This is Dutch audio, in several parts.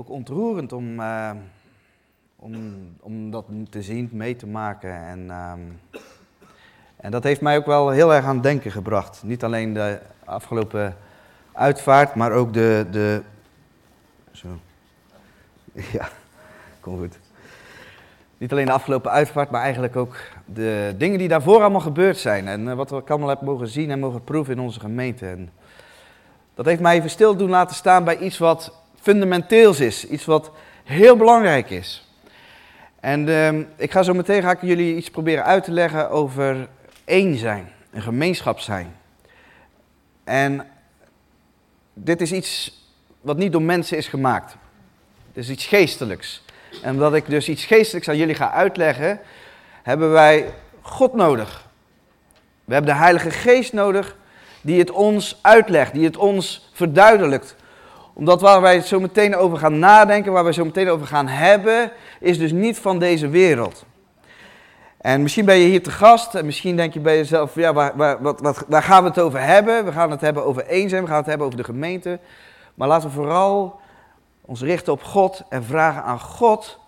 ook ontroerend om, uh, om, om dat te zien, mee te maken. En, ehm, en dat heeft mij ook wel heel erg aan het denken gebracht. Niet alleen de afgelopen uitvaart, maar ook de. de zo. Ja, kom goed. Niet alleen de afgelopen uitvaart, maar eigenlijk ook de dingen die daarvoor allemaal gebeurd zijn. En eh, wat we allemaal hebben mogen zien en mogen proeven in onze gemeente. En dat heeft mij even stil doen laten staan bij iets wat fundamenteels is. Iets wat heel belangrijk is. En uh, ik ga zo meteen ga ik jullie iets proberen uit te leggen over één zijn. Een gemeenschap zijn. En dit is iets wat niet door mensen is gemaakt. Het is iets geestelijks. En omdat ik dus iets geestelijks aan jullie ga uitleggen, hebben wij God nodig. We hebben de Heilige Geest nodig die het ons uitlegt, die het ons verduidelijkt. Omdat waar wij zo meteen over gaan nadenken, waar wij zo meteen over gaan hebben, is dus niet van deze wereld. En misschien ben je hier te gast en misschien denk je bij jezelf, ja, waar, wat, wat, waar gaan we het over hebben? We gaan het hebben over eenzaam, we gaan het hebben over de gemeente. Maar laten we vooral ons richten op God en vragen aan God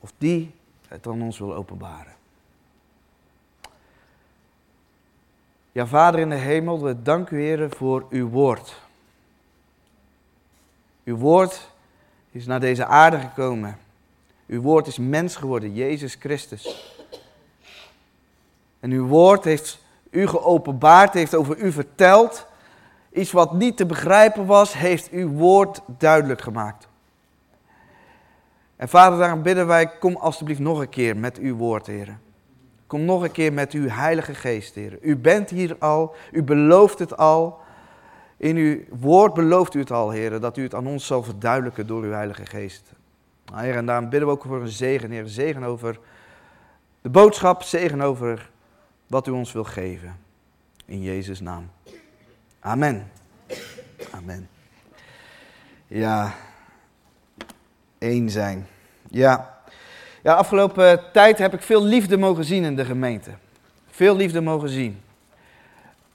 of die het aan ons wil openbaren. Ja, Vader in de hemel, we danken u, Heer, voor uw woord. Uw woord is naar deze aarde gekomen. Uw woord is mens geworden, Jezus Christus. En uw woord heeft u geopenbaard, heeft over u verteld. Iets wat niet te begrijpen was, heeft uw woord duidelijk gemaakt. En vader, daarom bidden wij, kom alstublieft nog een keer met uw woord, heren. Kom nog een keer met uw heilige geest, heren. U bent hier al, u belooft het al. In uw woord belooft u het al, heren, dat u het aan ons zal verduidelijken door uw heilige geest. Nou, en daarom bidden we ook voor een zegen, heren. Zegen over de boodschap, zegen over wat u ons wil geven. In Jezus' naam. Amen. Amen. Ja, één zijn. Ja. ja, afgelopen tijd heb ik veel liefde mogen zien in de gemeente. Veel liefde mogen zien.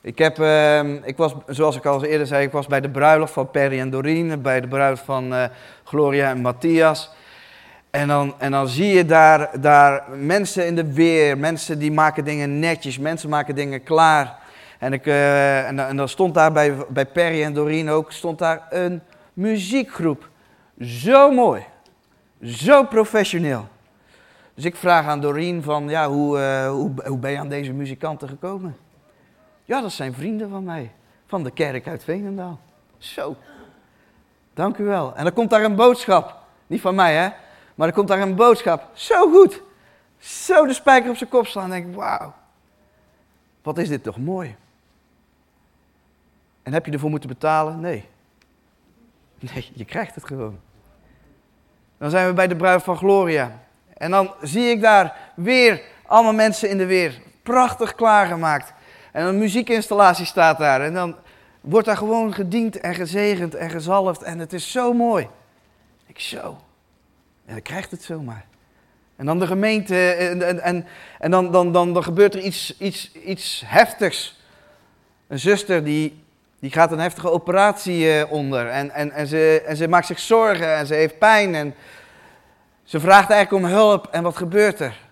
Ik, heb, uh, ik was, zoals ik al eerder zei, ik was bij de bruiloft van Perry en Doreen, bij de bruiloft van uh, Gloria en Matthias. En dan, en dan zie je daar, daar mensen in de weer, mensen die maken dingen netjes, mensen maken dingen klaar. En, ik, uh, en, dan stond daar bij, bij Perry en Doreen ook, stond daar een muziekgroep. Zo mooi. Zo professioneel. Dus ik vraag aan Doreen van, ja, hoe, uh, hoe, hoe ben je aan deze muzikanten gekomen? Ja, dat zijn vrienden van mij, van de kerk uit Veenendaal. Zo, dank u wel. En dan komt daar een boodschap, niet van mij hè, maar er komt daar een boodschap. Zo goed, zo de spijker op zijn kop slaan en denk ik, wauw, wat is dit toch mooi. En heb je ervoor moeten betalen? Nee. Nee, je krijgt het gewoon. Dan zijn we bij de bruid van Gloria. En dan zie ik daar weer allemaal mensen in de weer. Prachtig klaargemaakt. En een muziekinstallatie staat daar. En dan wordt daar gewoon gediend en gezegend en gezalfd. En het is zo mooi. Ik zo. En dan krijgt het zomaar. En dan de gemeente. En, en, en, dan, dan, dan, dan gebeurt er iets, iets, iets heftigs. Een zuster die die gaat een heftige operatie eh, onder en, en, en, ze, en ze maakt zich zorgen en ze heeft pijn en ze vraagt eigenlijk om hulp en wat gebeurt er?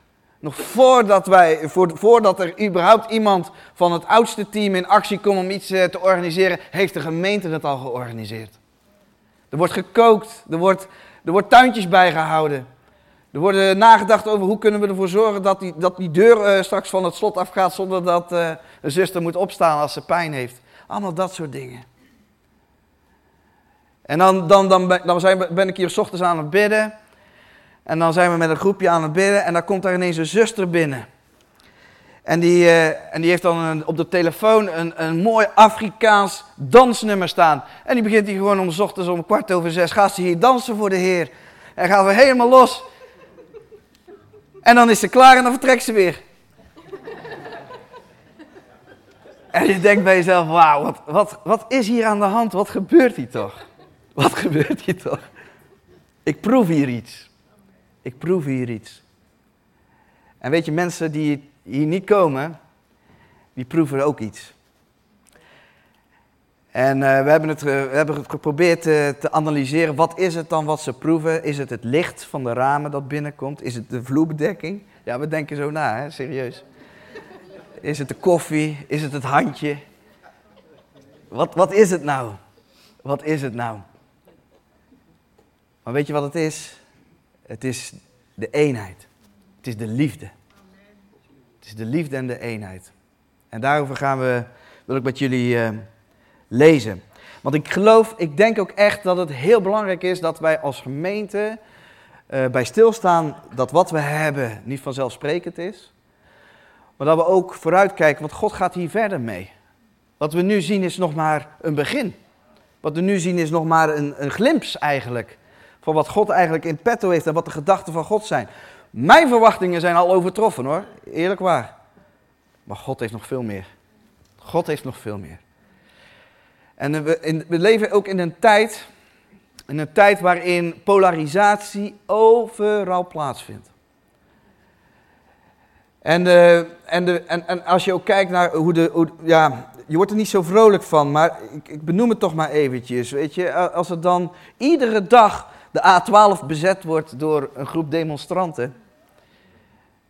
Nog voordat, wij, voordat er überhaupt iemand van het oudste team in actie komt om iets eh, te organiseren, heeft de gemeente het al georganiseerd. Er wordt gekookt, er wordt, er wordt tuintjes bijgehouden. Er wordt nagedacht over hoe kunnen we ervoor zorgen dat die, dat die deur uh, straks van het slot afgaat zonder dat een zuster moet opstaan als ze pijn heeft. Allemaal dat soort dingen. En dan, dan, dan, dan ben ik hier s ochtends aan het bidden. En dan zijn we met een groepje aan het bidden. En dan komt daar ineens een zuster binnen. En die, uh, en die heeft dan op de telefoon een, een mooi Afrikaans dansnummer staan. En die begint hier gewoon om ochtends om kwart over zes. Gaat ze hier dansen voor de Heer. En gaan we helemaal los. En dan is ze klaar en dan vertrekt ze weer. En je denkt bij jezelf, wauw, wat, wat, wat is hier aan de hand? Wat gebeurt hier toch? Wat gebeurt hier toch? Ik proef hier iets. Ik proef hier iets. En weet je, mensen die hier niet komen, die proeven ook iets. En uh, we, hebben het, we hebben het geprobeerd te analyseren. Wat is het dan wat ze proeven? Is het het licht van de ramen dat binnenkomt? Is het de vloerbedekking? Ja, we denken zo na, hè? serieus. Is het de koffie? Is het het handje? Wat, wat is het nou? Wat is het nou? Maar weet je wat het is? Het is de eenheid. Het is de liefde. Het is de liefde en de eenheid. En daarover gaan we, wil ik met jullie uh, lezen. Want ik geloof, ik denk ook echt dat het heel belangrijk is dat wij als gemeente uh, bij stilstaan dat wat we hebben niet vanzelfsprekend is. Maar dat we ook vooruitkijken, want God gaat hier verder mee. Wat we nu zien is nog maar een begin. Wat we nu zien is nog maar een, een glimps eigenlijk. Van wat God eigenlijk in petto heeft en wat de gedachten van God zijn. Mijn verwachtingen zijn al overtroffen hoor, eerlijk waar. Maar God heeft nog veel meer. God heeft nog veel meer. En we, in, leven ook in een tijd, in een tijd waarin polarisatie overal plaatsvindt. En, de, en, de, en, en als je ook kijkt naar hoe de, ja, je wordt er niet zo vrolijk van, maar ik, ik benoem het toch maar eventjes. Weet je, als er dan iedere dag de A12 bezet wordt door een groep demonstranten.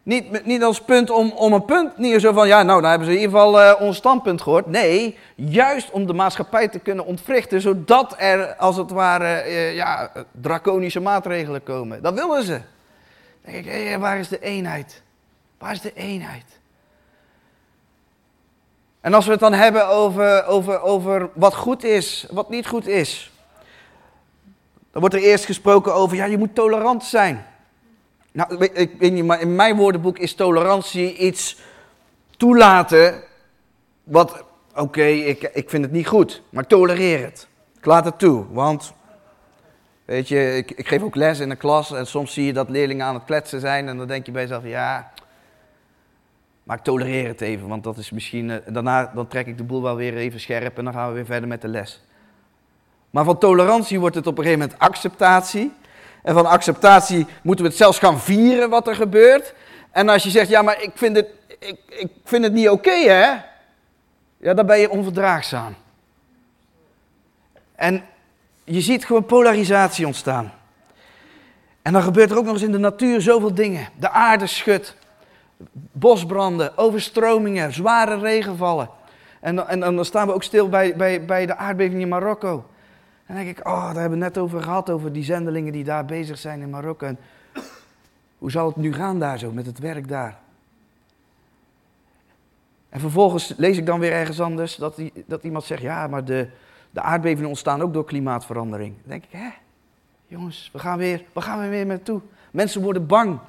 Niet, niet als punt om, om een punt, niet zo van, ja, nou, dan hebben ze in ieder geval uh, ons standpunt gehoord. Nee, juist om de maatschappij te kunnen ontwrichten, zodat er, als het ware, uh, ja, draconische maatregelen komen. Dat willen ze. Dan denk ik, waar is de eenheid? Waar is de eenheid? En als we het dan hebben over, over, over wat goed is, wat niet goed is. Dan wordt er eerst gesproken over, ja, je moet tolerant zijn. Nou, ik maar in mijn woordenboek is tolerantie iets toelaten wat, oké, ik, ik vind het niet goed, maar tolereer het. Ik laat het toe, want, weet je, ik, ik geef ook les in de klas en soms zie je dat leerlingen aan het kletsen zijn en dan denk je bij jezelf, ja, maar ik tolereer het even, want dat is misschien, uh, daarna dan trek ik de boel wel weer even scherp en dan gaan we weer verder met de les. Maar van tolerantie wordt het op een gegeven moment acceptatie. En van acceptatie moeten we het zelfs gaan vieren wat er gebeurt. En als je zegt, ja, maar ik vind het, ik, ik vind het niet oké, hè? Ja, dan ben je onverdraagzaam. En je ziet gewoon polarisatie ontstaan. En dan gebeurt er ook nog eens in de natuur zoveel dingen. De aarde schudt, bosbranden, overstromingen, zware regenvallen. En, en, en dan staan we ook stil bij, bij, bij de aardbeving in Marokko. En dan denk ik, oh, daar hebben we net over gehad, over die zendelingen die daar bezig zijn in Marokko. En hoe zal het nu gaan daar zo, met het werk daar? En vervolgens lees ik dan weer ergens anders dat, die, dat iemand zegt, ja, maar de, de aardbevingen ontstaan ook door klimaatverandering. Dan denk ik, hè, jongens, we gaan weer, we gaan weer met toe. Mensen worden bang.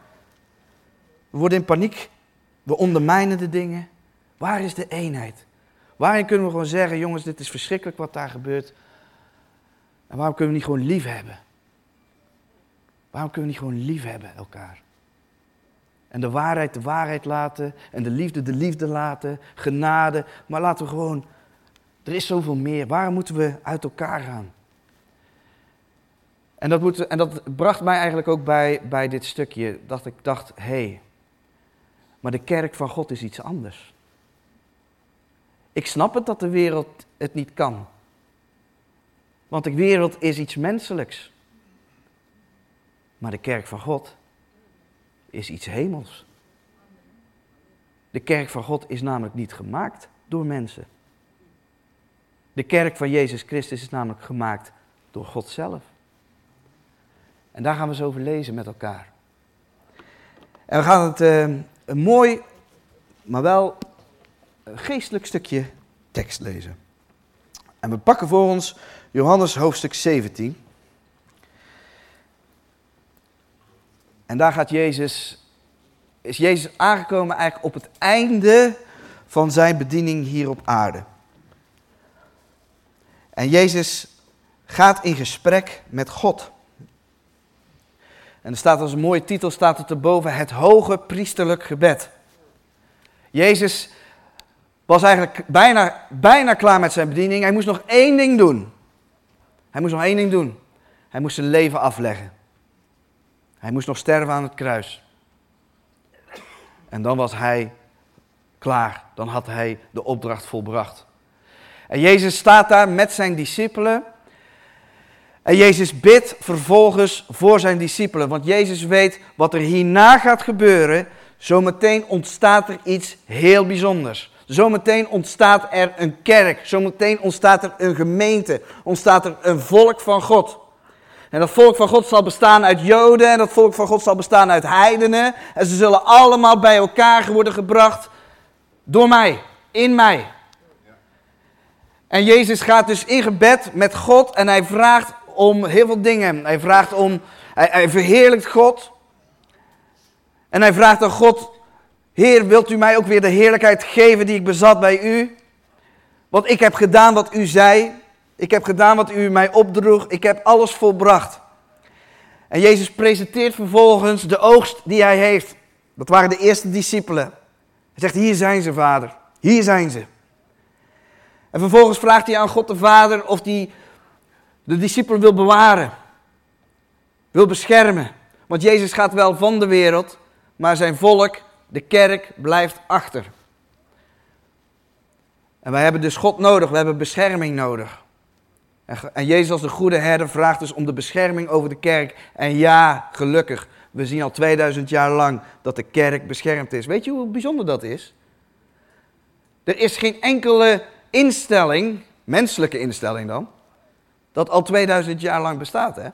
We worden in paniek. We ondermijnen de dingen. Waar is de eenheid? Waarin kunnen we gewoon zeggen, jongens, dit is verschrikkelijk wat daar gebeurt. En waarom kunnen we niet gewoon lief hebben? Waarom kunnen we niet gewoon lief hebben elkaar? En de waarheid de waarheid laten. En de liefde de liefde laten. Genade. Maar laten we gewoon. Er is zoveel meer. Waarom moeten we uit elkaar gaan? En dat, moet, en dat bracht mij eigenlijk ook bij, bij dit stukje. Dat ik dacht: hé, hey, maar de kerk van God is iets anders. Ik snap het dat de wereld het niet kan. Want de wereld is iets menselijks. Maar de kerk van God is iets hemels. De kerk van God is namelijk niet gemaakt door mensen. De kerk van Jezus Christus is namelijk gemaakt door God zelf. En daar gaan we zo over lezen met elkaar. En we gaan het uh, een mooi, maar wel geestelijk stukje tekst lezen. En we pakken voor ons Johannes hoofdstuk 17. En daar gaat Jezus, is Jezus aangekomen eigenlijk op het einde van zijn bediening hier op aarde. En Jezus gaat in gesprek met God. En er staat als een mooie titel, staat er erboven, het hoge priesterlijk gebed. Jezus was eigenlijk bijna, bijna klaar met zijn bediening. Hij moest nog één ding doen. Hij moest nog één ding doen. Hij moest zijn leven afleggen. Hij moest nog sterven aan het kruis. En dan was hij klaar. Dan had hij de opdracht volbracht. En Jezus staat daar met zijn discipelen. En Jezus bidt vervolgens voor zijn discipelen. Want Jezus weet wat er hierna gaat gebeuren. Zometeen ontstaat er iets heel bijzonders. Zometeen ontstaat er een kerk. Zometeen ontstaat er een gemeente. Ontstaat er een volk van God. En dat volk van God zal bestaan uit Joden. En dat volk van God zal bestaan uit heidenen. En ze zullen allemaal bij elkaar worden gebracht. Door mij. In mij. En Jezus gaat dus in gebed met God. En hij vraagt om heel veel dingen. Hij vraagt om. Hij, hij verheerlijkt God. En hij vraagt aan God: Heer, wilt u mij ook weer de heerlijkheid geven die ik bezat bij u? Want ik heb gedaan wat u zei. Ik heb gedaan wat u mij opdroeg. Ik heb alles volbracht. En Jezus presenteert vervolgens de oogst die hij heeft. Dat waren de eerste discipelen. Hij zegt: Hier zijn ze, vader. Hier zijn ze. En vervolgens vraagt hij aan God de Vader of hij de discipelen wil bewaren. Wil beschermen. Want Jezus gaat wel van de wereld, maar zijn volk, de kerk, blijft achter. En wij hebben dus God nodig, we hebben bescherming nodig. En Jezus als de goede herder vraagt dus om de bescherming over de kerk. En ja, gelukkig, we zien al 2000 jaar lang dat de kerk beschermd is. Weet je hoe bijzonder dat is? Er is geen enkele instelling, menselijke instelling dan, dat al 2000 jaar lang bestaat. Hè?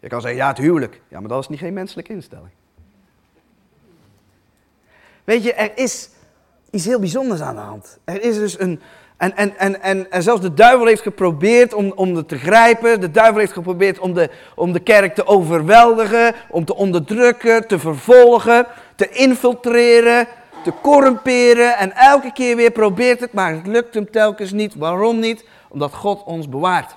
Je kan zeggen, ja, het huwelijk. Ja, maar dat is niet geen menselijke instelling. Weet je, er is iets heel bijzonders aan de hand. Er is dus een. En, en, en, en, en zelfs de duivel heeft geprobeerd om, om het te grijpen. De duivel heeft geprobeerd om de, om de kerk te overweldigen, om te onderdrukken, te vervolgen, te infiltreren, te corrumperen. En elke keer weer probeert het, maar het lukt hem telkens niet. Waarom niet? Omdat God ons bewaart.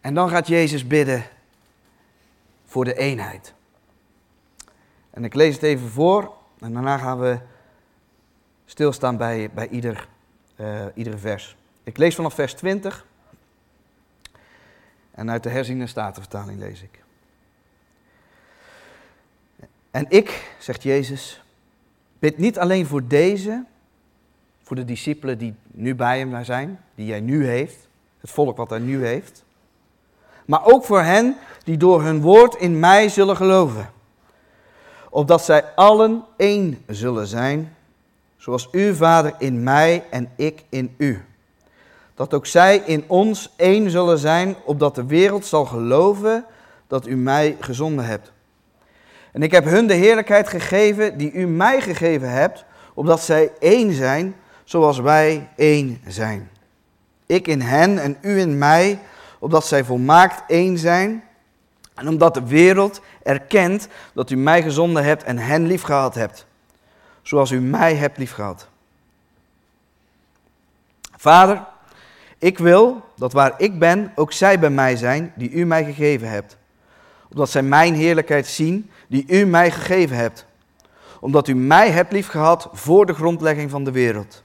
En dan gaat Jezus bidden voor de eenheid. En ik lees het even voor en daarna gaan we stilstaan bij, bij ieder, uh, iedere vers. Ik lees vanaf vers 20 en uit de herziene statenvertaling lees ik. En ik, zegt Jezus, bid niet alleen voor deze, voor de discipelen die nu bij hem zijn, die hij nu heeft, het volk wat hij nu heeft, maar ook voor hen die door hun woord in mij zullen geloven opdat zij allen één zullen zijn, zoals uw Vader in mij en ik in u. Dat ook zij in ons één zullen zijn, opdat de wereld zal geloven dat u mij gezonden hebt. En ik heb hun de heerlijkheid gegeven die u mij gegeven hebt, opdat zij één zijn, zoals wij één zijn. Ik in hen en u in mij, opdat zij volmaakt één zijn en omdat de wereld erkent dat u mij gezonden hebt en hen liefgehad hebt, zoals u mij hebt liefgehad. Vader, ik wil dat waar ik ben, ook zij bij mij zijn die u mij gegeven hebt. Opdat zij mijn heerlijkheid zien die u mij gegeven hebt. Omdat u mij hebt liefgehad voor de grondlegging van de wereld.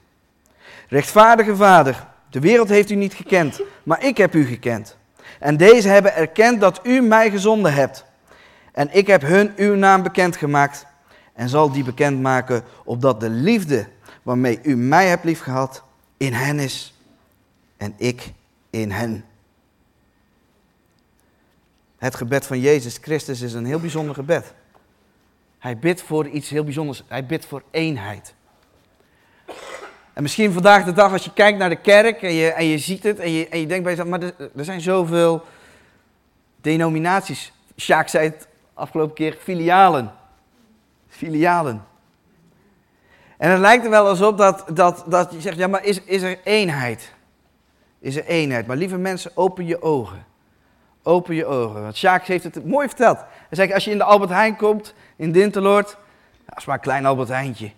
Rechtvaardige Vader, de wereld heeft u niet gekend, maar ik heb u gekend. En deze hebben erkend dat u mij gezonden hebt. En ik heb hun uw naam bekendgemaakt en zal die bekendmaken, opdat de liefde waarmee u mij hebt liefgehad in hen is en ik in hen. Het gebed van Jezus Christus is een heel bijzonder gebed. Hij bidt voor iets heel bijzonders. Hij bidt voor eenheid. En misschien vandaag de dag als je kijkt naar de kerk en je, en je ziet het en je, en je denkt bij jezelf, maar er, er zijn zoveel denominaties. Sjaak zei het afgelopen keer, filialen. Filialen. En het lijkt er wel alsof dat, dat, dat je zegt, ja maar is, is er eenheid? Is er eenheid? Maar lieve mensen, open je ogen. Open je ogen. Want Sjaak heeft het mooi verteld. Hij zegt, als je in de Albert Heijn komt, in Dinteloord, dat is maar een klein Albert Heijntje.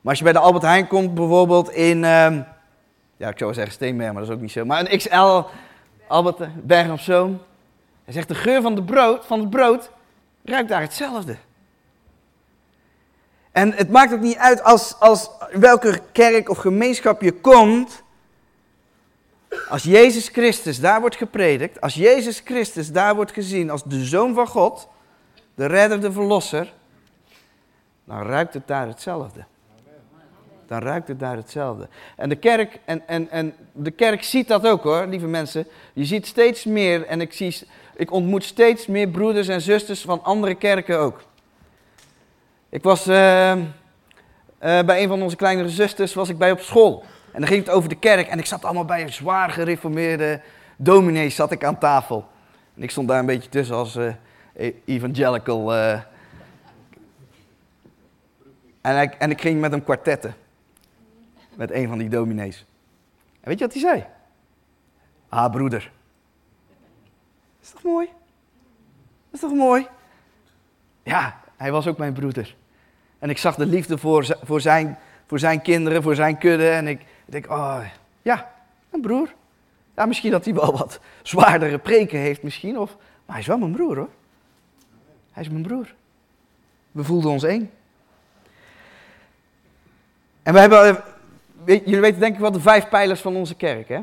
Maar als je bij de Albert Heijn komt, bijvoorbeeld in, um, ja, ik zou zeggen Steenberg, maar dat is ook niet zo. Maar een XL Albert Berg op Zoom. Hij zegt, de geur van, de brood, van het brood ruikt daar hetzelfde. En het maakt ook niet uit als, als welke kerk of gemeenschap je komt. Als Jezus Christus daar wordt gepredikt, als Jezus Christus daar wordt gezien als de Zoon van God, de redder, de verlosser, dan ruikt het daar hetzelfde. Dan ruikt het daar hetzelfde. En de kerk, en, en, en de kerk ziet dat ook hoor, lieve mensen. Je ziet steeds meer, en ik, zie, ik ontmoet steeds meer broeders en zusters van andere kerken ook. Ik was uh, uh, bij een van onze kleinere zusters was ik bij op school. En dan ging het over de kerk. En ik zat allemaal bij een zwaar gereformeerde dominees zat ik aan tafel. En ik stond daar een beetje tussen als uh, evangelical. Uh. En, ik, en ik ging met hem kwartetten. Met een van die dominees. En weet je wat hij zei? Ah, broeder. Is toch mooi? Is toch mooi? Ja, hij was ook mijn broeder. En ik zag de liefde voor, voor, zijn, voor zijn kinderen, voor zijn kudde. En ik, denk, oh, ja, een broer. Ja, misschien dat hij wel wat zwaardere preken heeft misschien, of, maar hij is wel mijn broer hoor. Hij is mijn broer. We voelden ons één. En we hebben, jullie weten denk ik wel de vijf pijlers van onze kerk hè.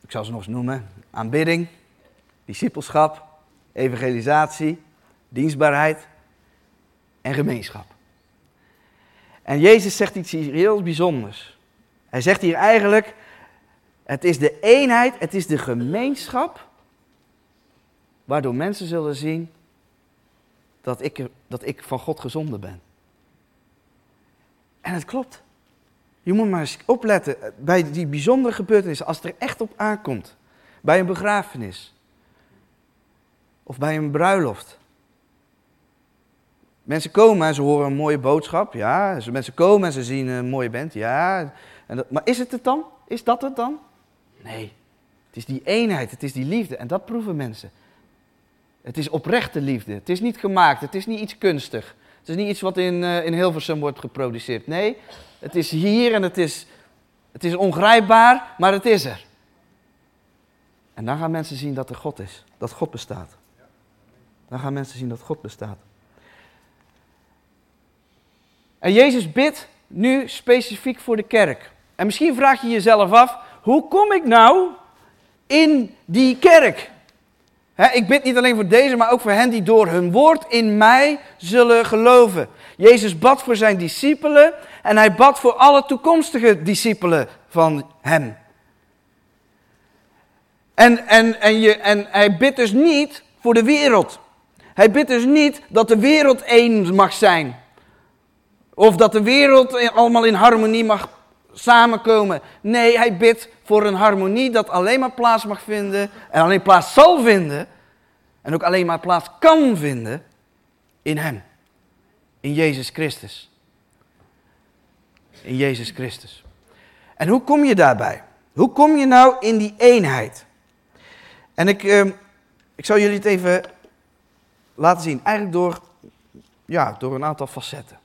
Ik zal ze nog eens noemen. Aanbidding, discipelschap, evangelisatie, dienstbaarheid en gemeenschap. En Jezus zegt iets heel bijzonders. Hij zegt hier eigenlijk, het is de eenheid, het is de gemeenschap, waardoor mensen zullen zien dat ik, dat ik van God gezonden ben. En het klopt. Je moet maar eens opletten bij die bijzondere gebeurtenissen, als het er echt op aankomt. Bij een begrafenis. Of bij een bruiloft. Mensen komen en ze horen een mooie boodschap, ja. Mensen komen en ze zien een mooie band, ja. En dat, maar is het het dan? Is dat het dan? Nee. Het is die eenheid, het is die liefde. En dat proeven mensen. Het is oprechte liefde. Het is niet gemaakt, het is niet iets kunstig. Het is niet iets wat in, uh, in Hilversum wordt geproduceerd. Nee, het is hier en het is, het is ongrijpbaar, maar het is er. En dan gaan mensen zien dat er God is, dat God bestaat. Dan gaan mensen zien dat God bestaat. En Jezus bidt nu specifiek voor de kerk. En misschien vraag je jezelf af, hoe kom ik nou in die kerk? ik bid niet alleen voor deze, maar ook voor hen die door hun woord in mij zullen geloven. Jezus bad voor zijn discipelen en hij bad voor alle toekomstige discipelen van hem. En, en, en, je, en hij bidt dus niet voor de wereld. Hij bidt dus niet dat de wereld één mag zijn. Of dat de wereld allemaal in harmonie mag samenkomen. Nee, hij bidt voor een harmonie dat alleen maar plaats mag vinden en alleen plaats zal vinden en ook alleen maar plaats kan vinden in Hem. In Jezus Christus. In Jezus Christus. En hoe kom je daarbij? Hoe kom je nou in die eenheid? En ik, uh, ik zal jullie het even laten zien. Eigenlijk door, ja, door een aantal facetten.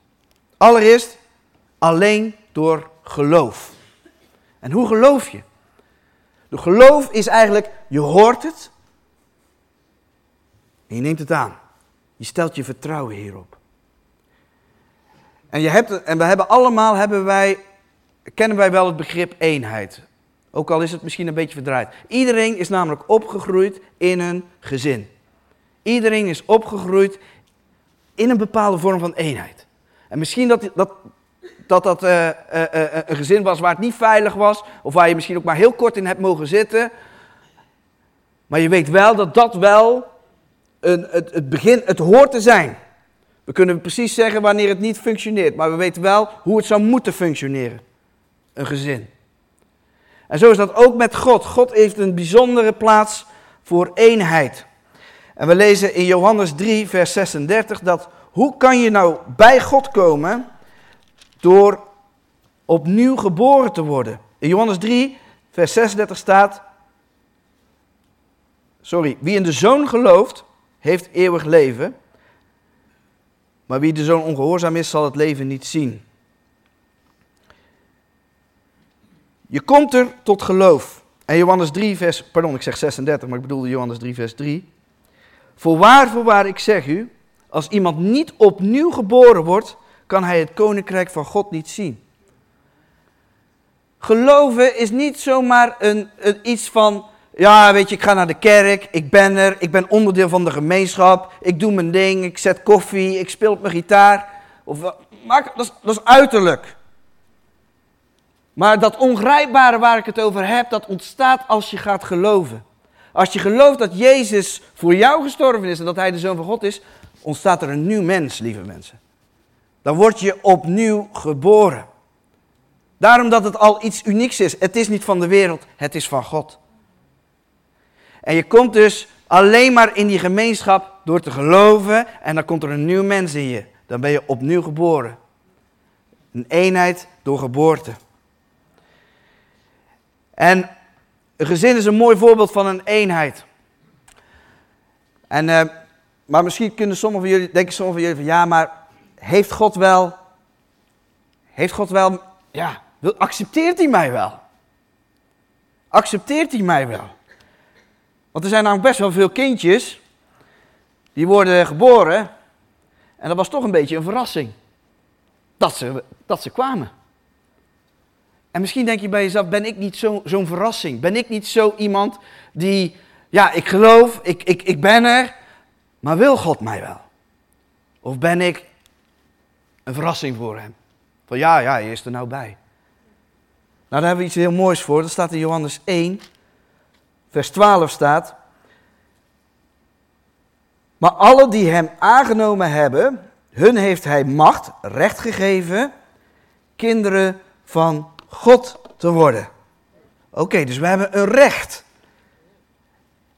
Allereerst alleen door geloof. En hoe geloof je? De geloof is eigenlijk, je hoort het en je neemt het aan. Je stelt je vertrouwen hierop. En, je hebt, en we hebben allemaal, hebben wij, kennen wij wel het begrip eenheid. Ook al is het misschien een beetje verdraaid. Iedereen is namelijk opgegroeid in een gezin. Iedereen is opgegroeid in een bepaalde vorm van eenheid. En misschien dat dat, dat, dat uh, uh, uh, een gezin was waar het niet veilig was, of waar je misschien ook maar heel kort in hebt mogen zitten. Maar je weet wel dat dat wel een, het, het begin, het hoort te zijn. We kunnen precies zeggen wanneer het niet functioneert, maar we weten wel hoe het zou moeten functioneren. Een gezin. En zo is dat ook met God. God heeft een bijzondere plaats voor eenheid. En we lezen in Johannes 3, vers 36 dat hoe kan je nou bij God komen door opnieuw geboren te worden? In Johannes 3, vers 36 staat, sorry, wie in de zoon gelooft, heeft eeuwig leven, maar wie de zoon ongehoorzaam is, zal het leven niet zien. Je komt er tot geloof. En Johannes 3, vers, pardon, ik zeg 36, maar ik bedoelde Johannes 3, vers 3. Voorwaar, voorwaar, ik zeg u, als iemand niet opnieuw geboren wordt, kan hij het koninkrijk van God niet zien. Geloven is niet zomaar een, iets van ja, weet je, ik ga naar de kerk, ik ben er, ik ben onderdeel van de gemeenschap, ik doe mijn ding, ik zet koffie, ik speel mijn gitaar. Of, maar dat, is, dat is uiterlijk. Maar dat ongrijpbare waar ik het over heb, dat ontstaat als je gaat geloven. Als je gelooft dat Jezus voor jou gestorven is en dat Hij de Zoon van God is, ontstaat er een nieuw mens, lieve mensen. Dan word je opnieuw geboren. Daarom dat het al iets unieks is. Het is niet van de wereld, het is van God. En je komt dus alleen maar in die gemeenschap door te geloven en dan komt er een nieuw mens in je. Dan ben je opnieuw geboren. Een eenheid door geboorte. En een gezin is een mooi voorbeeld van een eenheid. En, uh, maar misschien kunnen sommigen van jullie, denken sommigen van jullie van ja, maar heeft God wel, heeft God wel, ja, accepteert hij mij wel? Accepteert hij mij wel? Want er zijn namelijk best wel veel kindjes die worden geboren en dat was toch een beetje een verrassing dat ze, dat ze kwamen. En misschien denk je bij jezelf, ben ik niet zo'n verrassing? Ben ik niet zo iemand die, ja, ik geloof, ik, ik, ik ben er, maar wil God mij wel? Of ben ik een verrassing voor hem? Van ja, ja, je is er nou bij. Nou, daar hebben we iets heel moois voor. Dat staat in Johannes 1, vers 12 staat. Maar alle die hem aangenomen hebben, hun heeft hij macht, recht gegeven, kinderen van God te worden. Oké, dus we hebben een recht.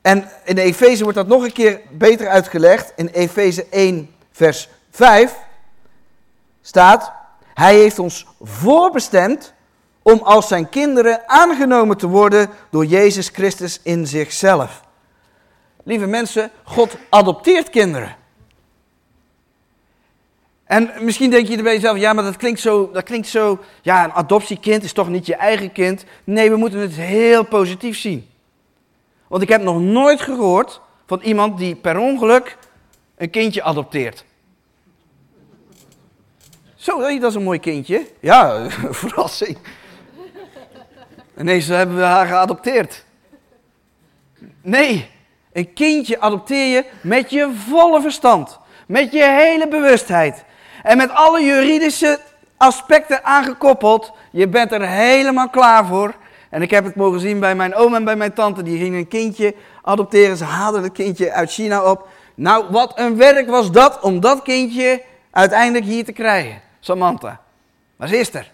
En in Efeze wordt dat nog een keer beter uitgelegd. In Efeze 1, vers 5 staat: Hij heeft ons voorbestemd om als zijn kinderen aangenomen te worden door Jezus Christus in zichzelf. Lieve mensen, God adopteert kinderen. En misschien denk je bij jezelf, ja, maar dat klinkt, zo, dat klinkt zo, ja, een adoptiekind is toch niet je eigen kind? Nee, we moeten het heel positief zien. Want ik heb nog nooit gehoord van iemand die per ongeluk een kindje adopteert. Zo, dat is een mooi kindje. Ja, verrassing. Ineens hebben we haar geadopteerd. Nee, een kindje adopteer je met je volle verstand. Met je hele bewustheid. En met alle juridische aspecten aangekoppeld. Je bent er helemaal klaar voor. En ik heb het mogen zien bij mijn oom en bij mijn tante. Die gingen een kindje adopteren. Ze haalden het kindje uit China op. Nou, wat een werk was dat om dat kindje uiteindelijk hier te krijgen. Samantha. Maar ze is er.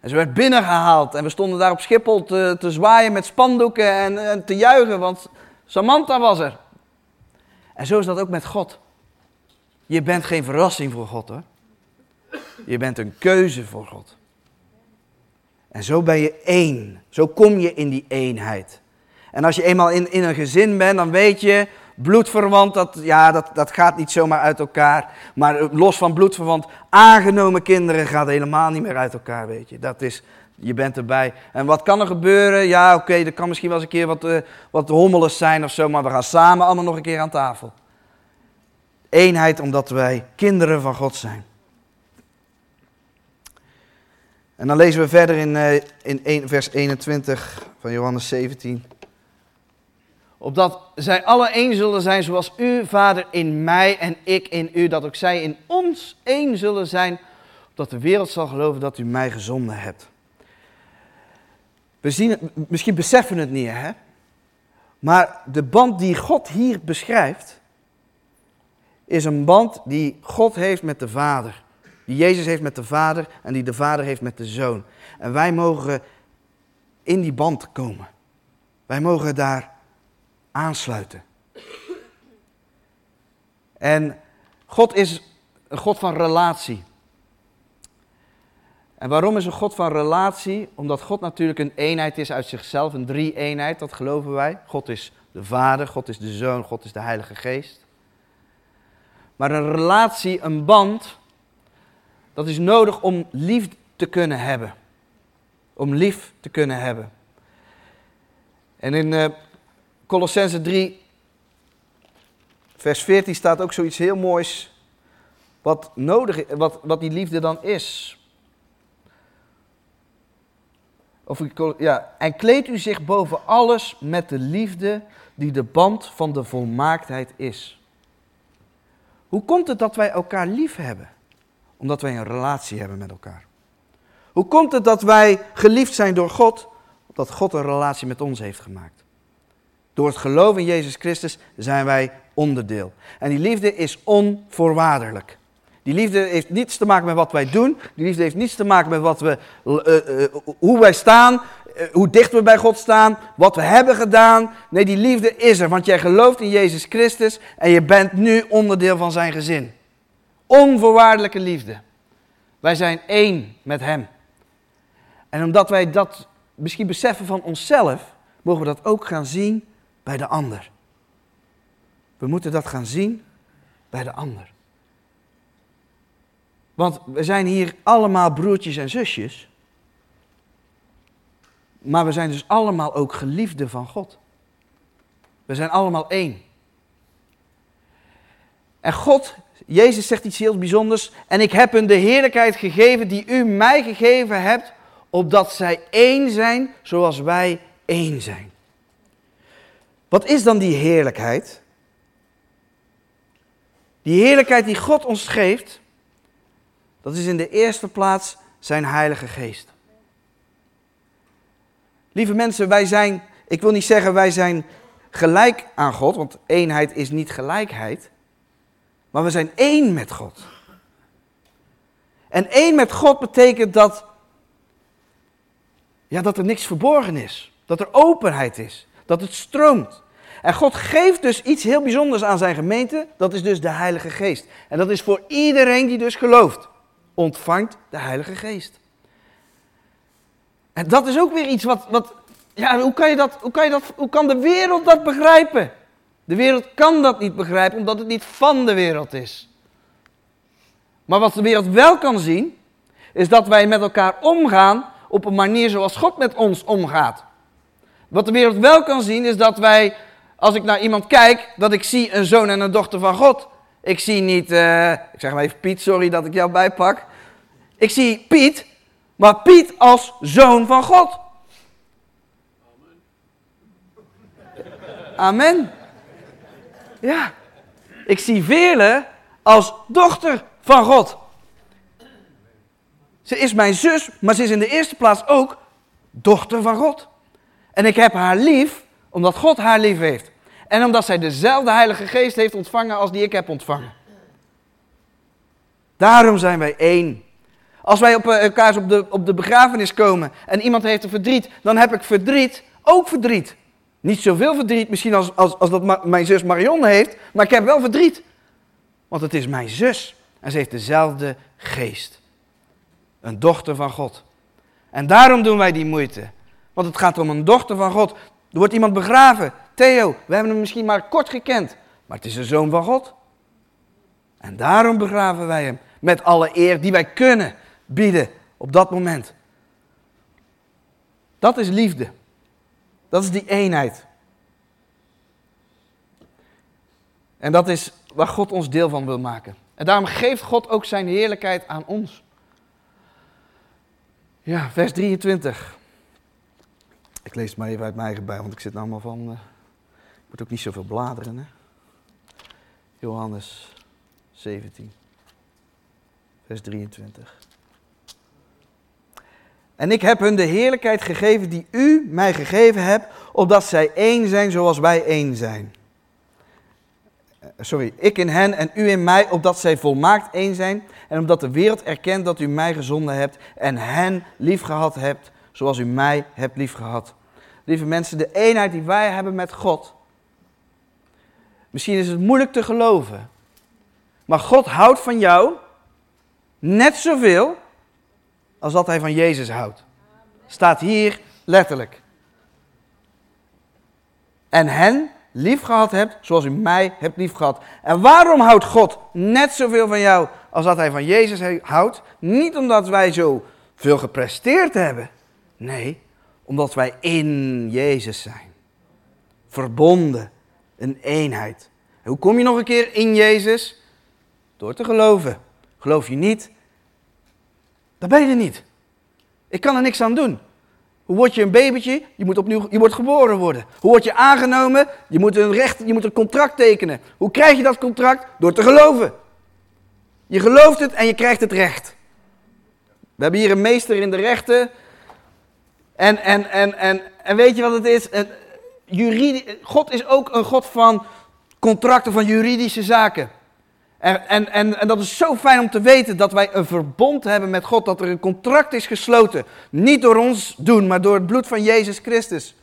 En ze werd binnengehaald. En we stonden daar op Schiphol te, te zwaaien met spandoeken en, en te juichen. Want Samantha was er. En zo is dat ook met God. Je bent geen verrassing voor God hoor. Je bent een keuze voor God. En zo ben je één. Zo kom je in die eenheid. En als je eenmaal in, in een gezin bent, dan weet je, bloedverwant, dat, ja, dat, dat gaat niet zomaar uit elkaar. Maar los van bloedverwant, aangenomen kinderen gaat helemaal niet meer uit elkaar, weet je. Dat is, je bent erbij. En wat kan er gebeuren? Ja, oké, er kan misschien wel eens een keer wat, uh, wat hommeles zijn of zo, maar we gaan samen allemaal nog een keer aan tafel. Eenheid omdat wij kinderen van God zijn. En dan lezen we verder in, uh, in 1, vers 21 van Johannes 17. Opdat zij alle één zullen zijn zoals u, Vader, in mij en ik in u. Dat ook zij in ons één zullen zijn. Opdat de wereld zal geloven dat u mij gezonden hebt. We zien misschien beseffen we het niet, hè? Maar de band die God hier beschrijft, is een band die God heeft met de Vader. Die Jezus heeft met de Vader en die de Vader heeft met de Zoon. En wij mogen in die band komen. Wij mogen daar aansluiten. En God is een God van relatie. En waarom is een God van relatie? Omdat God natuurlijk een eenheid is uit zichzelf, een drie-eenheid, dat geloven wij. God is de Vader, God is de Zoon, God is de Heilige Geest. Maar een relatie, een band, dat is nodig om lief te kunnen hebben. Om lief te kunnen hebben. En in uh, Colossense 3, vers 14 staat ook zoiets heel moois. Wat, nodig, wat, wat die liefde dan is. Of, ja, en kleed u zich boven alles met de liefde die de band van de volmaaktheid is. Hoe komt het dat wij elkaar lief hebben? Omdat wij een relatie hebben met elkaar. Hoe komt het dat wij geliefd zijn door God? Omdat God een relatie met ons heeft gemaakt. Door het geloof in Jezus Christus zijn wij onderdeel. En die liefde is onvoorwaardelijk. Die liefde heeft niets te maken met wat wij doen. Die liefde heeft niets te maken met wat we, uh, uh, hoe wij staan, hoe dicht we bij God staan, wat we hebben gedaan. Nee, die liefde is er, want jij gelooft in Jezus Christus en je bent nu onderdeel van zijn gezin. Onvoorwaardelijke liefde. Wij zijn één met Hem. En omdat wij dat misschien beseffen van onszelf, mogen we dat ook gaan zien bij de ander. We moeten dat gaan zien bij de ander. Want we zijn hier allemaal broertjes en zusjes. Maar we zijn dus allemaal ook geliefden van God. We zijn allemaal één. En God, Jezus zegt iets heel bijzonders. En ik heb hun de heerlijkheid gegeven die u mij gegeven hebt, opdat zij één zijn zoals wij één zijn. Wat is dan die heerlijkheid? Die heerlijkheid die God ons geeft, dat is in de eerste plaats zijn Heilige Geest. Lieve mensen, wij zijn, ik wil niet zeggen wij zijn gelijk aan God, want eenheid is niet gelijkheid, maar we zijn één met God. En één met God betekent dat, ja, dat er niks verborgen is, dat er openheid is, dat het stroomt. En God geeft dus iets heel bijzonders aan zijn gemeente, dat is dus de Heilige Geest. En dat is voor iedereen die dus gelooft ontvangt de Heilige Geest. En dat is ook weer iets wat, wat ja, hoe kan, je dat, hoe, kan je dat, hoe kan de wereld dat begrijpen? De wereld kan dat niet begrijpen omdat het niet van de wereld is. Maar wat de wereld wel kan zien, is dat wij met elkaar omgaan op een manier zoals God met ons omgaat. Wat de wereld wel kan zien, is dat wij, als ik naar iemand kijk, dat ik zie een zoon en een dochter van God. Ik zie niet, uh, ik zeg maar even Piet, sorry dat ik jou bijpak. Ik zie Piet, maar Piet als zoon van God. Amen. Ja. Ik zie Veerle als dochter van God. Ze is mijn zus, maar ze is in de eerste plaats ook dochter van God. En ik heb haar lief, omdat God haar lief heeft. En omdat zij dezelfde Heilige Geest heeft ontvangen als die ik heb ontvangen. Daarom zijn wij één. Als wij op eh, elkaar op de, op de begrafenis komen en iemand heeft een verdriet, dan heb ik verdriet, ook verdriet. Niet zoveel verdriet misschien als, als, als dat mijn zus Marion heeft, maar ik heb wel verdriet. Want het is mijn zus en ze heeft dezelfde geest. Een dochter van God. En daarom doen wij die moeite. Want het gaat om een dochter van God. Er wordt iemand begraven. Theo, we hebben hem misschien maar kort gekend, maar het is een zoon van God. En daarom begraven wij hem met alle eer die wij kunnen bieden op dat moment. Dat is liefde. Dat is die eenheid. En dat is waar God ons deel van wil maken. En daarom geeft God ook zijn heerlijkheid aan ons. Ja, vers 23. Ik lees het maar even uit mijn eigen bij, want ik zit nou allemaal van. Uh, ik moet ook niet zoveel bladeren. Hè? Johannes 17, vers 23. En ik heb hun de heerlijkheid gegeven die u mij gegeven hebt, opdat zij één zijn zoals wij één zijn. Eh, sorry, ik in hen en u in mij, opdat zij volmaakt één zijn. En omdat de wereld erkent dat u mij gezonden hebt en hen liefgehad hebt, zoals u mij hebt liefgehad. Lieve mensen, de eenheid die wij hebben met God. Misschien is het moeilijk te geloven. Maar God houdt van jou net zoveel als dat hij van Jezus houdt. Staat hier letterlijk. En hen lief gehad hebt zoals u mij hebt lief gehad. En waarom houdt God net zoveel van jou als dat hij van Jezus houdt? Niet omdat wij zo veel gepresteerd hebben. Nee, omdat wij in Jezus zijn. Verbonden, een eenheid. En hoe kom je nog een keer in Jezus? Door te geloven. Geloof je niet, dan ben je niet. Ik kan er niks aan doen. Hoe word je een babytje? Je moet opnieuw, je wordt geboren worden. Hoe word je aangenomen? Je moet een recht, je moet een contract tekenen. Hoe krijg je dat contract? Door te geloven. Je gelooft het en je krijgt het recht. We hebben hier een meester in de rechten. En, en, en, en, en weet je wat het is? God is ook een God van contracten, van juridische zaken. En, en, en, dat is zo fijn om te weten dat wij een verbond hebben met God, dat er een contract is gesloten. Niet door ons doen, maar door het bloed van Jezus Christus.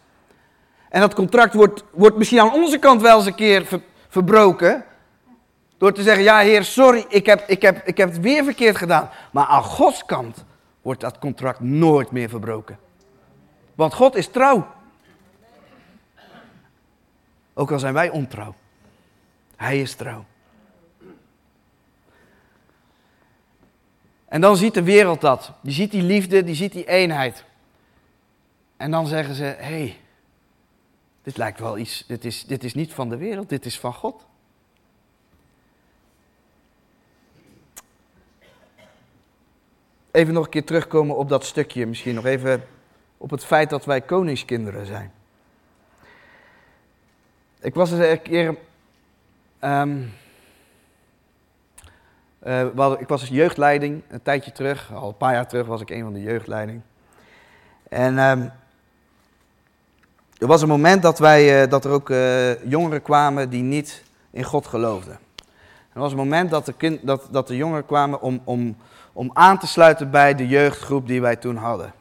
En dat contract wordt, wordt misschien aan onze kant wel eens een keer verbroken. Door te zeggen, ja heer, sorry, ik heb, ik, heb, ik heb het weer verkeerd gedaan. Maar aan Gods kant wordt dat contract nooit meer verbroken. Want God is trouw. Ook al zijn wij ontrouw. Hij is trouw. En dan ziet de wereld dat. Die ziet die liefde, die ziet die eenheid. En dan zeggen ze: hé, hey, dit lijkt wel iets, dit is, dit is niet van de wereld, dit is van God. Even nog een keer terugkomen op dat stukje, misschien nog even op het feit dat wij koningskinderen zijn. Ik was eens een keer. Um, uh, ik was als jeugdleiding een tijdje terug, al een paar jaar terug was ik een van de jeugdleiding. En um, er was een moment dat, wij, uh, dat er ook uh, jongeren kwamen die niet in God geloofden. Er was een moment dat de, kind, dat, dat de jongeren kwamen om, om, om aan te sluiten bij de jeugdgroep die wij toen hadden.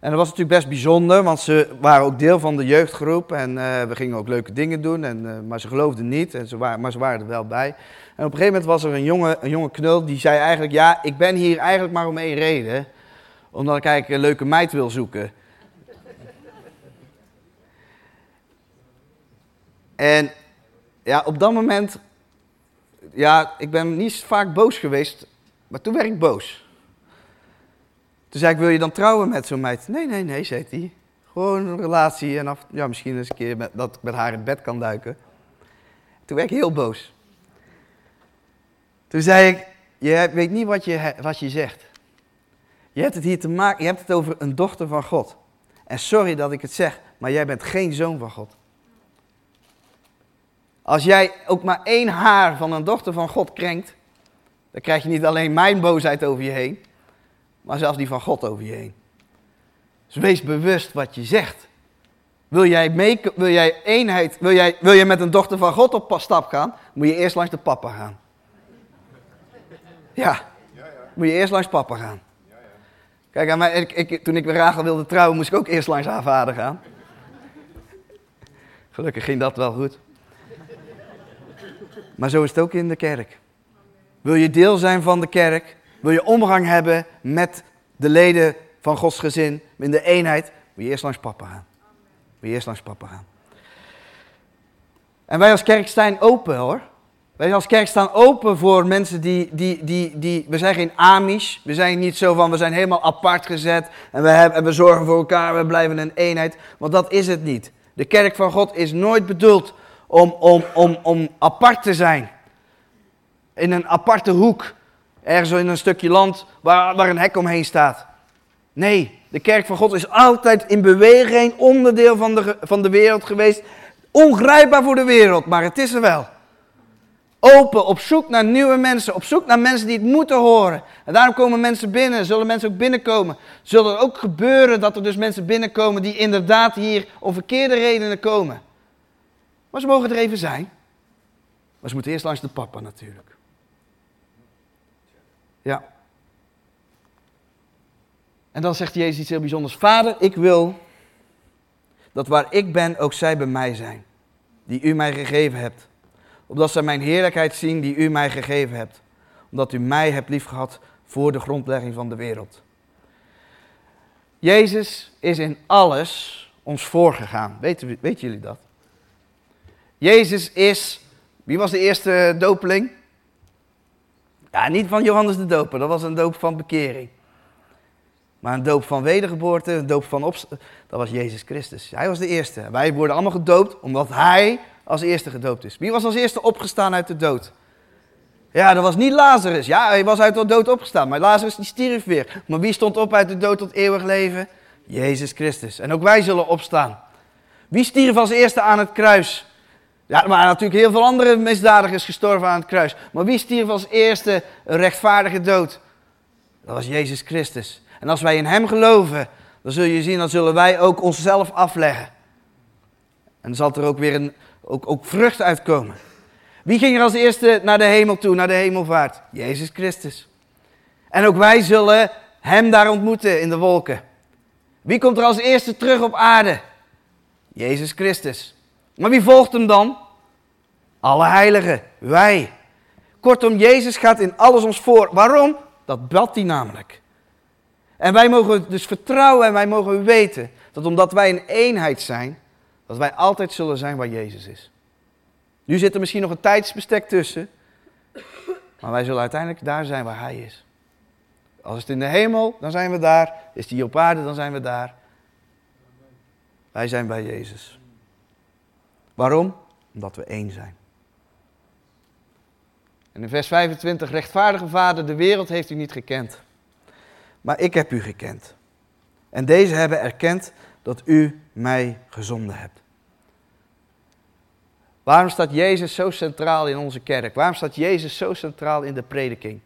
En dat was natuurlijk best bijzonder, want ze waren ook deel van de jeugdgroep en uh, we gingen ook leuke dingen doen, en, uh, maar ze geloofden niet, en ze maar ze waren er wel bij. En op een gegeven moment was er een jonge, een jonge knul die zei eigenlijk, ja, ik ben hier eigenlijk maar om één reden, omdat ik eigenlijk een leuke meid wil zoeken. en ja, op dat moment, ja, ik ben niet vaak boos geweest, maar toen werd ik boos. Toen zei ik, wil je dan trouwen met zo'n meid? Nee, nee, nee, zei hij. Gewoon een relatie en af, ja, misschien eens een keer met, dat ik met haar in bed kan duiken. Toen werd ik heel boos. Toen zei ik, je weet niet wat je, wat je zegt. Je hebt het hier te maken, je hebt het over een dochter van God. En sorry dat ik het zeg, maar jij bent geen zoon van God. Als jij ook maar één haar van een dochter van God krenkt, dan krijg je niet alleen mijn boosheid over je heen, maar zelfs die van God over je heen. Dus wees bewust wat je zegt. Wil jij, mee, wil jij eenheid, wil jij, wil jij met een dochter van God op stap gaan, moet je eerst langs de papa gaan. Ja, moet je eerst langs papa gaan. Kijk, aan mij, ik, ik, toen ik met Rachel wilde trouwen, moest ik ook eerst langs haar vader gaan. Gelukkig ging dat wel goed. Maar zo is het ook in de kerk. Wil je deel zijn van de kerk, wil je omgang hebben met de leden van Gods gezin, in de eenheid, moet je eerst langs papa gaan. Moet je eerst langs papa gaan. En wij als kerk staan open hoor. Wij als kerk staan open voor mensen die, die, die, die, we zijn geen Amish. We zijn niet zo van, we zijn helemaal apart gezet. En we, hebben, en we zorgen voor elkaar, we blijven een eenheid. Want dat is het niet. De kerk van God is nooit bedoeld om, om, om, om apart te zijn. In een aparte hoek. Ergens in een stukje land waar, waar een hek omheen staat. Nee, de kerk van God is altijd in beweging, onderdeel van de, van de wereld geweest. Ongrijpbaar voor de wereld, maar het is er wel. Open, op zoek naar nieuwe mensen, op zoek naar mensen die het moeten horen. En daarom komen mensen binnen, zullen mensen ook binnenkomen. Zullen er ook gebeuren dat er dus mensen binnenkomen die inderdaad hier om verkeerde redenen komen. Maar ze mogen er even zijn. Maar ze moeten eerst langs de papa natuurlijk. Ja. En dan zegt Jezus iets heel bijzonders. Vader, ik wil dat waar ik ben, ook zij bij mij zijn. Die u mij gegeven hebt. Opdat zij mijn heerlijkheid zien die u mij gegeven hebt. Omdat u mij hebt liefgehad voor de grondlegging van de wereld. Jezus is in alles ons voorgegaan. Weten, weten jullie dat? Jezus is, wie was de eerste dopeling? Ja, niet van Johannes de Doper, dat was een doop van bekering. Maar een doop van wedergeboorte, een doop van opstand, dat was Jezus Christus. Hij was de eerste. Wij worden allemaal gedoopt omdat hij als eerste gedoopt is. Wie was als eerste opgestaan uit de dood? Ja, dat was niet Lazarus. Ja, hij was uit de dood opgestaan, maar Lazarus die stierf weer. Maar wie stond op uit de dood tot eeuwig leven? Jezus Christus. En ook wij zullen opstaan. Wie stierf als eerste aan het kruis? Ja, waren natuurlijk heel veel andere misdadigers gestorven aan het kruis. Maar wie stierf als eerste een rechtvaardige dood? Dat was Jezus Christus. En als wij in Hem geloven, dan zul je zien, dan zullen wij ook onszelf afleggen. En zal er ook weer een, ook, ook vrucht uitkomen. Wie ging er als eerste naar de hemel toe, naar de hemelvaart? Jezus Christus. En ook wij zullen Hem daar ontmoeten in de wolken. Wie komt er als eerste terug op aarde? Jezus Christus. Maar wie volgt hem dan? Alle heiligen, wij. Kortom, Jezus gaat in alles ons voor. Waarom? Dat bad hij namelijk. En wij mogen dus vertrouwen en wij mogen weten dat omdat wij een eenheid zijn, dat wij altijd zullen zijn waar Jezus is. Nu zit er misschien nog een tijdsbestek tussen, maar wij zullen uiteindelijk daar zijn waar Hij is. Als het in de hemel, dan zijn we daar. Is die op aarde, dan zijn we daar. Wij zijn bij Jezus. Waarom? Omdat we één zijn. En in vers 25, rechtvaardige vader, de wereld heeft u niet gekend. Maar ik heb u gekend. En deze hebben erkend dat u mij gezonden hebt. Waarom staat Jezus zo centraal in onze kerk? Waarom staat Jezus zo centraal in de prediking?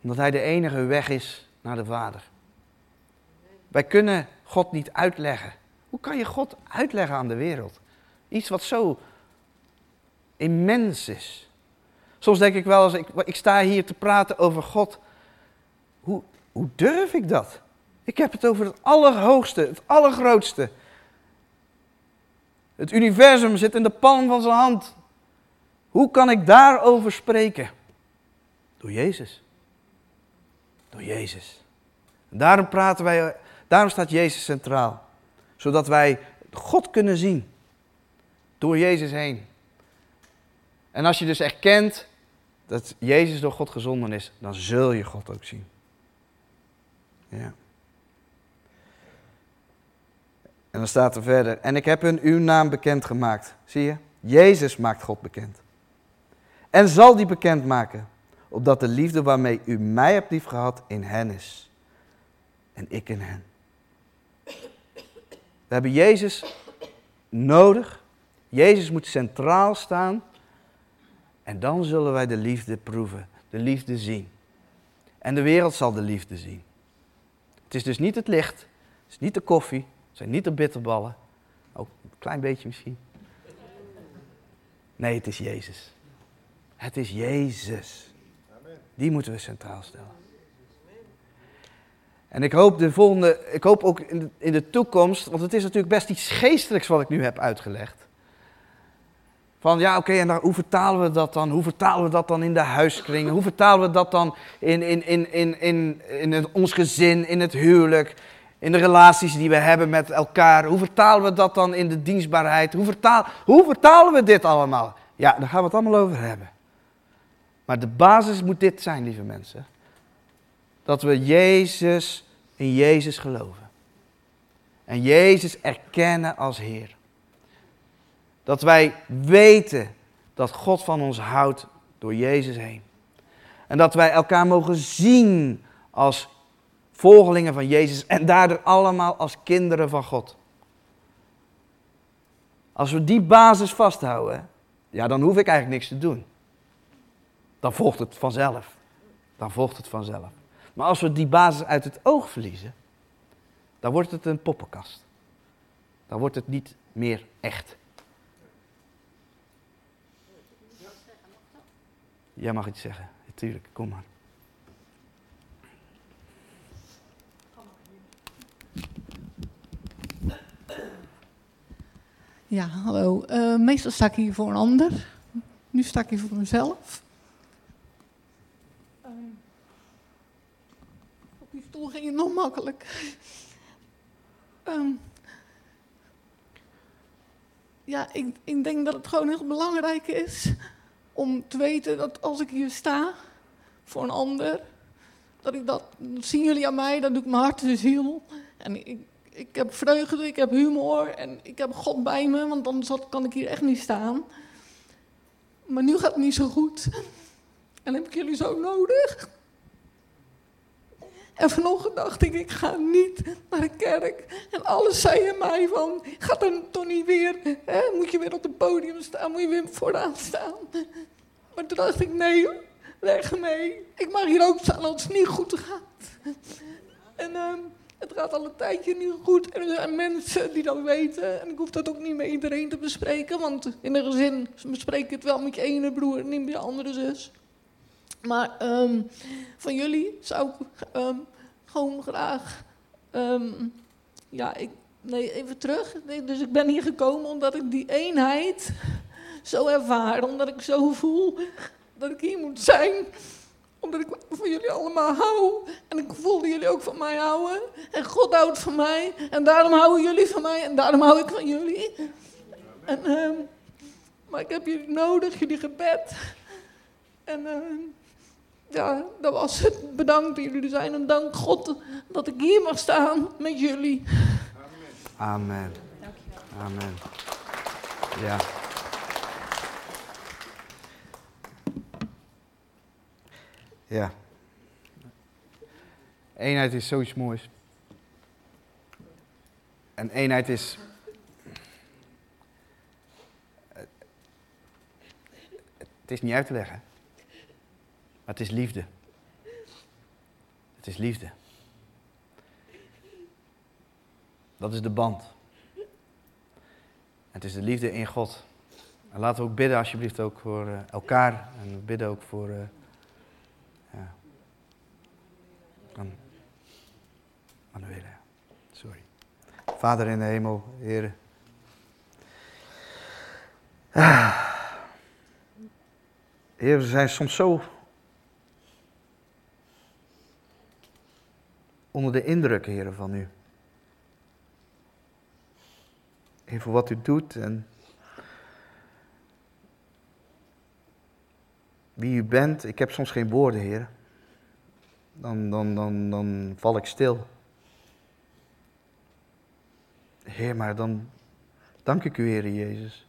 Omdat Hij de enige weg is naar de Vader. Wij kunnen God niet uitleggen. Hoe kan je God uitleggen aan de wereld? Iets wat zo immens is. Soms denk ik wel, als ik, ik sta hier te praten over God, hoe, hoe durf ik dat? Ik heb het over het allerhoogste, het allergrootste. Het universum zit in de palm van zijn hand. Hoe kan ik daarover spreken? Door Jezus. Door Jezus. Daarom praten wij, daarom staat Jezus centraal. Zodat wij God kunnen zien. Door Jezus heen. En als je dus erkent dat Jezus door God gezonden is, dan zul je God ook zien. Ja. En dan staat er verder, en ik heb hun uw naam bekend gemaakt. Zie je? Jezus maakt God bekend. En zal die bekend maken, opdat de liefde waarmee u mij hebt liefgehad in hen is. En ik in hen. We hebben Jezus nodig. Jezus moet centraal staan. En dan zullen wij de liefde proeven, de liefde zien. En de wereld zal de liefde zien. Het is dus niet het licht, het is niet de koffie, het zijn niet de bitterballen. Ook een klein beetje misschien. Nee, het is Jezus. Het is Jezus. Die moeten we centraal stellen. En ik hoop, de volgende, ik hoop ook in de, in de toekomst, want het is natuurlijk best iets geestelijks wat ik nu heb uitgelegd. Van ja, oké, en hoe vertalen we dat dan? Hoe vertalen we dat dan in de huiskringen? Hoe vertalen we dat dan in, in, in, in, in, in ons gezin, in het huwelijk, in de relaties die we hebben met elkaar? Hoe vertalen we dat dan in de dienstbaarheid? Hoe, vertaal, hoe vertalen we dit allemaal? Ja, daar gaan we het allemaal over hebben. Maar de basis moet dit zijn, lieve mensen. Dat we Jezus in Jezus geloven. En Jezus erkennen als Heer. Dat wij weten dat God van ons houdt door Jezus heen. En dat wij elkaar mogen zien als volgelingen van Jezus en daardoor allemaal als kinderen van God. Als we die basis vasthouden, ja, dan hoef ik eigenlijk niks te doen. Dan volgt het vanzelf. Dan volgt het vanzelf. Maar als we die basis uit het oog verliezen, dan wordt het een poppenkast. Dan wordt het niet meer echt. Jij mag iets zeggen. Natuurlijk, kom maar. Ja, hallo. Uh, meestal sta ik hier voor een ander. Nu sta ik hier voor mezelf. Uh, stoel ging het nog makkelijk. Uh, ja, ik, ik denk dat het gewoon heel belangrijk is om te weten dat als ik hier sta voor een ander, dat ik dat, zien jullie aan mij, dat doet mijn hart en ziel. En ik, ik heb vreugde, ik heb humor en ik heb God bij me, want anders kan ik hier echt niet staan. Maar nu gaat het niet zo goed. En heb ik jullie zo nodig. En vanochtend dacht ik, ik ga niet naar de kerk. En alles zei in mij van, gaat dan toch niet weer, hè? moet je weer op het podium staan, moet je weer vooraan staan. Maar toen dacht ik, nee, weg mee. Ik mag hier ook staan als het niet goed gaat. En ehm, het gaat al een tijdje niet goed. En er zijn mensen die dat weten. En ik hoef dat ook niet met iedereen te bespreken. Want in een gezin bespreek ik het wel met je ene broer en niet met je andere zus. Maar ehm, van jullie zou ik ehm, gewoon graag. ehm, ja, ik, nee, even terug. Dus ik ben hier gekomen omdat ik die eenheid zo ervaar. Omdat ik zo voel dat ik hier moet zijn. Omdat ik van jullie allemaal hou. En ik voel dat jullie ook van mij houden. En God houdt van mij. En daarom houden jullie van mij. En daarom hou ik van jullie. En, maar ik heb jullie nodig, jullie gebed. En ja, dat was het. Bedankt dat jullie zijn. En dank God dat ik hier mag staan met jullie. Amen. Amen. Ja. Ja. Eenheid is zoiets moois. En eenheid is. Het is niet uit te leggen. Het is liefde. Het is liefde. Dat is de band. Het is de liefde in God. En laten we ook bidden alsjeblieft ook voor eh, elkaar. En we bidden ook voor... eh, ja. An- Manuela. Sorry. Vader in de hemel, Heer. Ah. Heer, we zijn soms zo onder de indruk, Heer, van u. Heer, voor wat u doet en wie u bent. Ik heb soms geen woorden, Heer. Dan, dan, dan, dan val ik stil. Heer, maar dan dank ik u, Heer Jezus,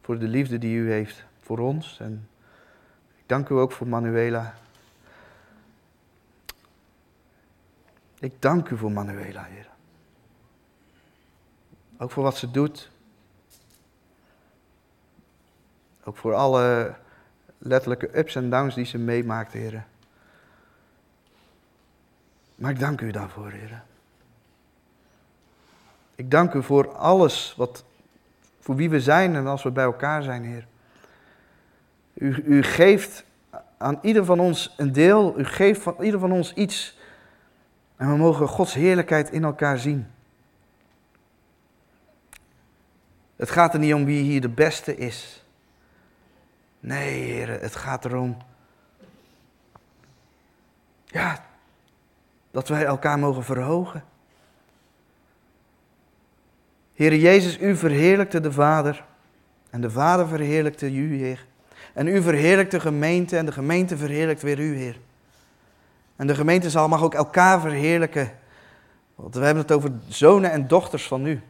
voor de liefde die u heeft voor ons. En ik dank u ook voor Manuela. Ik dank u voor Manuela, Heer. Ook voor wat ze doet. Ook voor alle letterlijke ups en downs die ze meemaakt, Heer. Maar ik dank u daarvoor, Heer. Ik dank u voor alles wat, voor wie we zijn en als we bij elkaar zijn, Heer. U, u geeft aan ieder van ons een deel, u geeft van ieder van ons iets. En we mogen Gods heerlijkheid in elkaar zien. Het gaat er niet om wie hier de beste is. Nee, heren, het gaat erom. Ja, dat wij elkaar mogen verhogen. Heere Jezus, u verheerlijkte de Vader. En de Vader verheerlijkte u, Heer. En u verheerlijkt de gemeente en de gemeente verheerlijkt weer u, Heer. En de gemeente zal mag ook elkaar verheerlijken. Want we hebben het over zonen en dochters van u.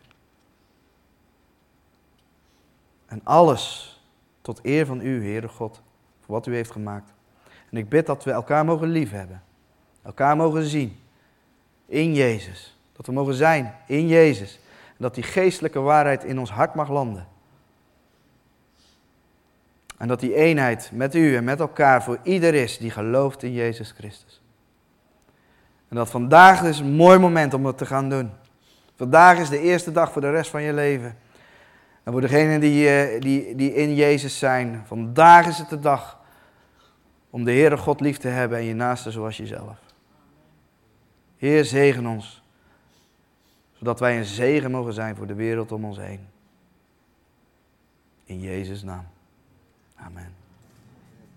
En alles tot eer van u, Heere God, voor wat u heeft gemaakt. En ik bid dat we elkaar mogen liefhebben. Elkaar mogen zien in Jezus. Dat we mogen zijn in Jezus. En dat die geestelijke waarheid in ons hart mag landen. En dat die eenheid met u en met elkaar voor ieder is die gelooft in Jezus Christus. En dat vandaag is een mooi moment om het te gaan doen. Vandaag is de eerste dag voor de rest van je leven. En voor degenen die, eh, die, die in Jezus zijn, vandaag is het de dag om de Heere God lief te hebben en je naaste zoals jezelf. Heer, zegen ons, zodat wij een zegen mogen zijn voor de wereld om ons heen. In Jezus' naam. Amen.